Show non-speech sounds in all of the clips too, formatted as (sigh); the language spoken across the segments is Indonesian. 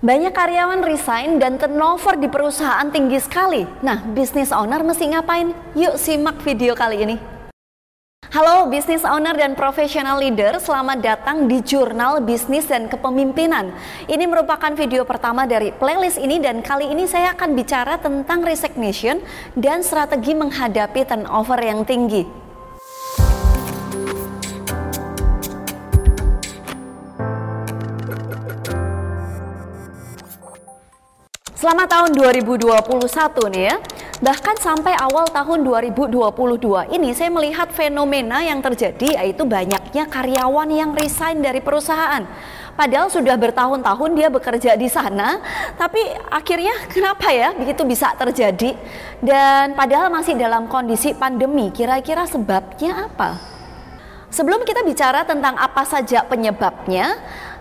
Banyak karyawan resign dan turnover di perusahaan tinggi sekali. Nah, business owner mesti ngapain? Yuk simak video kali ini. Halo business owner dan professional leader, selamat datang di Jurnal Bisnis dan Kepemimpinan. Ini merupakan video pertama dari playlist ini dan kali ini saya akan bicara tentang resignation dan strategi menghadapi turnover yang tinggi. Selamat tahun 2021 nih ya. Bahkan sampai awal tahun 2022 ini saya melihat fenomena yang terjadi yaitu banyaknya karyawan yang resign dari perusahaan. Padahal sudah bertahun-tahun dia bekerja di sana, tapi akhirnya (laughs) kenapa ya begitu bisa terjadi? Dan padahal masih dalam kondisi pandemi, kira-kira sebabnya apa? Sebelum kita bicara tentang apa saja penyebabnya,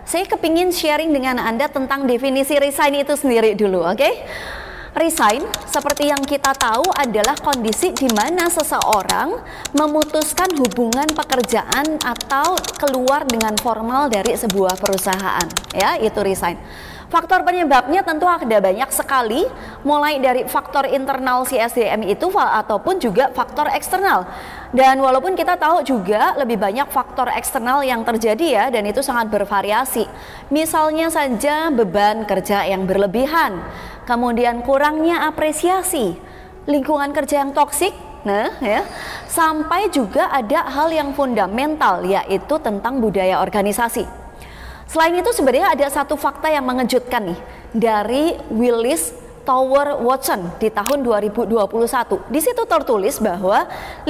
saya kepingin sharing dengan Anda tentang definisi resign itu sendiri dulu, oke? Okay? Resign, seperti yang kita tahu, adalah kondisi di mana seseorang memutuskan hubungan pekerjaan atau keluar dengan formal dari sebuah perusahaan. Ya, itu resign. Faktor penyebabnya tentu ada banyak sekali, mulai dari faktor internal si SDM itu ataupun juga faktor eksternal. Dan walaupun kita tahu juga lebih banyak faktor eksternal yang terjadi ya dan itu sangat bervariasi. Misalnya saja beban kerja yang berlebihan, kemudian kurangnya apresiasi, lingkungan kerja yang toksik, Nah, ya, sampai juga ada hal yang fundamental yaitu tentang budaya organisasi. Selain itu sebenarnya ada satu fakta yang mengejutkan nih dari Willis Tower Watson di tahun 2021. Di situ tertulis bahwa 50%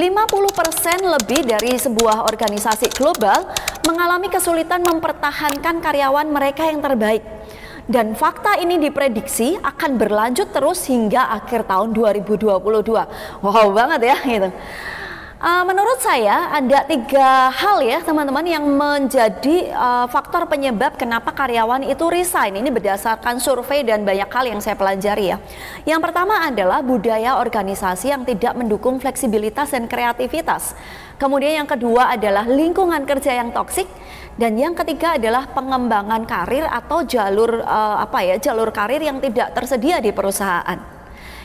lebih dari sebuah organisasi global mengalami kesulitan mempertahankan karyawan mereka yang terbaik. Dan fakta ini diprediksi akan berlanjut terus hingga akhir tahun 2022. Wow banget ya gitu. Uh, menurut saya ada tiga hal ya teman-teman yang menjadi uh, faktor penyebab kenapa karyawan itu resign. Ini berdasarkan survei dan banyak hal yang saya pelajari ya. Yang pertama adalah budaya organisasi yang tidak mendukung fleksibilitas dan kreativitas. Kemudian yang kedua adalah lingkungan kerja yang toksik dan yang ketiga adalah pengembangan karir atau jalur uh, apa ya jalur karir yang tidak tersedia di perusahaan.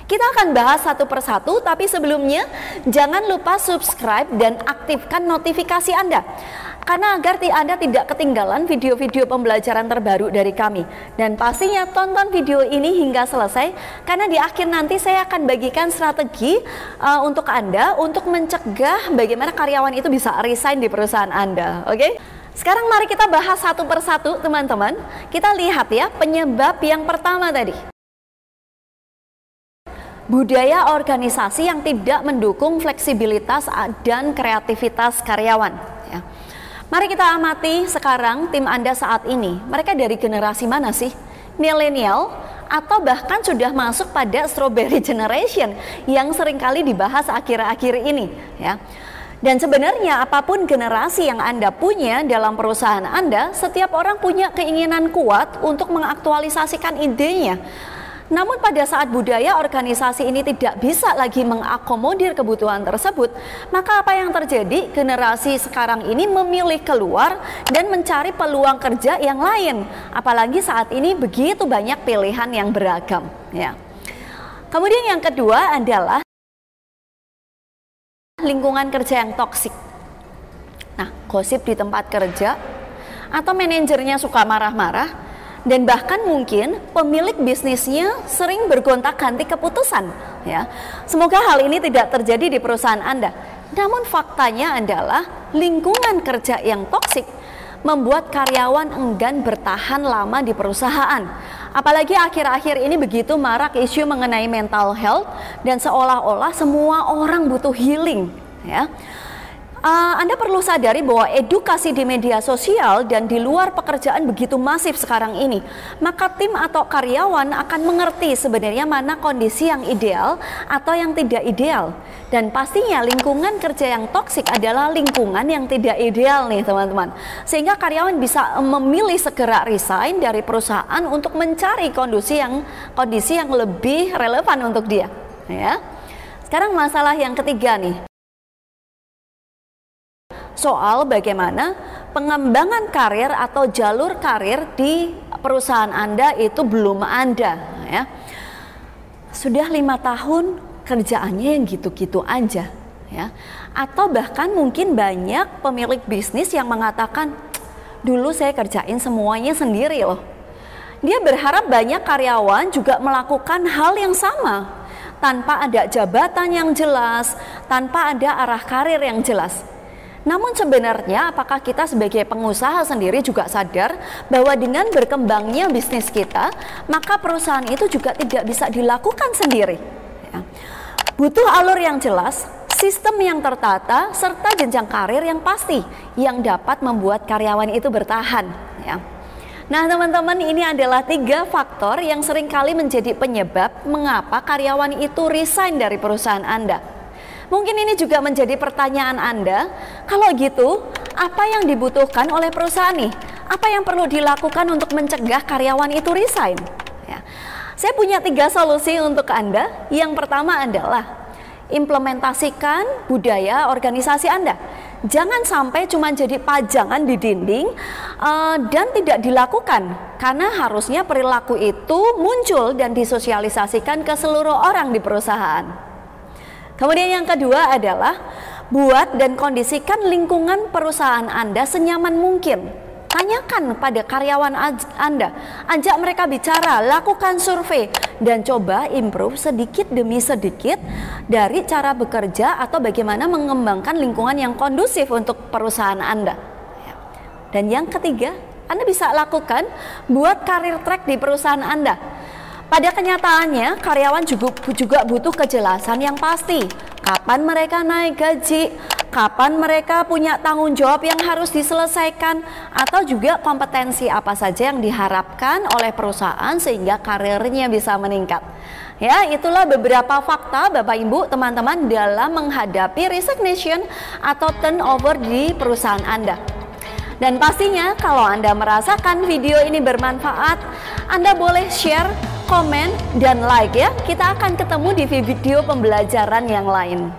Kita akan bahas satu persatu, tapi sebelumnya jangan lupa subscribe dan aktifkan notifikasi Anda. Karena agar Anda tidak ketinggalan video-video pembelajaran terbaru dari kami. Dan pastinya tonton video ini hingga selesai, karena di akhir nanti saya akan bagikan strategi uh, untuk Anda untuk mencegah bagaimana karyawan itu bisa resign di perusahaan Anda. Oke? Okay? Sekarang mari kita bahas satu persatu teman-teman. Kita lihat ya penyebab yang pertama tadi budaya organisasi yang tidak mendukung fleksibilitas dan kreativitas karyawan. Ya. Mari kita amati sekarang tim Anda saat ini. Mereka dari generasi mana sih? Milenial atau bahkan sudah masuk pada strawberry generation yang sering kali dibahas akhir-akhir ini ya. Dan sebenarnya apa pun generasi yang Anda punya dalam perusahaan Anda, setiap orang punya keinginan kuat untuk mengaktualisasikan idenya namun pada saat budaya organisasi ini tidak bisa lagi mengakomodir kebutuhan tersebut, maka apa yang terjadi? Generasi sekarang ini memilih keluar dan mencari peluang kerja yang lain. Apalagi saat ini begitu banyak pilihan yang beragam, ya. Kemudian yang kedua adalah lingkungan kerja yang toksik. Nah, gosip di tempat kerja atau manajernya suka marah-marah dan bahkan mungkin pemilik bisnisnya sering bergonta-ganti keputusan ya. Semoga hal ini tidak terjadi di perusahaan Anda. Namun faktanya adalah lingkungan kerja yang toksik membuat karyawan enggan bertahan lama di perusahaan. Apalagi akhir-akhir ini begitu marak isu mengenai mental health dan seolah-olah semua orang butuh healing ya uh, Anda perlu sadari bahwa edukasi di media sosial dan di luar pekerjaan begitu masif sekarang ini. Maka tim atau karyawan akan mengerti sebenarnya mana kondisi yang ideal atau yang tidak ideal. Dan pastinya lingkungan kerja yang toksik adalah lingkungan yang tidak ideal nih teman-teman. Sehingga karyawan bisa memilih segera resign dari perusahaan untuk mencari kondisi yang kondisi yang lebih relevan untuk dia. Ya. Sekarang masalah yang ketiga nih soal bagaimana pengembangan karir atau jalur karir di perusahaan Anda itu belum ada ya. Sudah lima tahun kerjaannya yang gitu-gitu aja ya. Atau bahkan mungkin banyak pemilik bisnis yang mengatakan dulu saya kerjain semuanya sendiri loh. Dia berharap banyak karyawan juga melakukan hal yang sama tanpa ada jabatan yang jelas, tanpa ada arah karir yang jelas. Namun sebenarnya apakah kita sebagai pengusaha sendiri juga sadar bahwa dengan berkembangnya bisnis kita, maka perusahaan itu juga tidak bisa dilakukan sendiri. Ya. Butuh alur yang jelas, sistem yang tertata, serta jenjang karir yang pasti yang dapat membuat karyawan itu bertahan. Ya. Nah teman-teman ini adalah tiga faktor yang sering kali menjadi penyebab mengapa karyawan itu resign dari perusahaan Anda. Mungkin ini juga menjadi pertanyaan Anda, kalau gitu apa yang dibutuhkan oleh perusahaan nih? Apa yang perlu dilakukan untuk mencegah karyawan itu resign? Ya. Saya punya tiga solusi untuk Anda. Yang pertama adalah implementasikan budaya organisasi Anda jangan sampai cuma jadi pajangan di dinding uh, dan tidak dilakukan karena harusnya perilaku itu muncul dan disosialisasikan ke seluruh orang di perusahaan. Kemudian yang kedua adalah buat dan kondisikan lingkungan perusahaan Anda senyaman mungkin Tanyakan pada karyawan Anda, ajak mereka bicara, lakukan survei, dan coba improve sedikit demi sedikit dari cara bekerja atau bagaimana mengembangkan lingkungan yang kondusif untuk perusahaan Anda. Dan yang ketiga, Anda bisa lakukan buat karir track di perusahaan Anda. Pada kenyataannya, karyawan juga, juga butuh kejelasan yang pasti. Kapan mereka naik gaji, kapan mereka punya tanggung jawab yang harus diselesaikan atau juga kompetensi apa saja yang diharapkan oleh perusahaan sehingga karirnya bisa meningkat. Ya, itulah beberapa fakta Bapak Ibu, teman-teman dalam menghadapi resignation atau turnover di perusahaan Anda. Dan pastinya kalau Anda merasakan video ini bermanfaat, Anda boleh share, komen, dan like ya. Kita akan ketemu di video pembelajaran yang lain.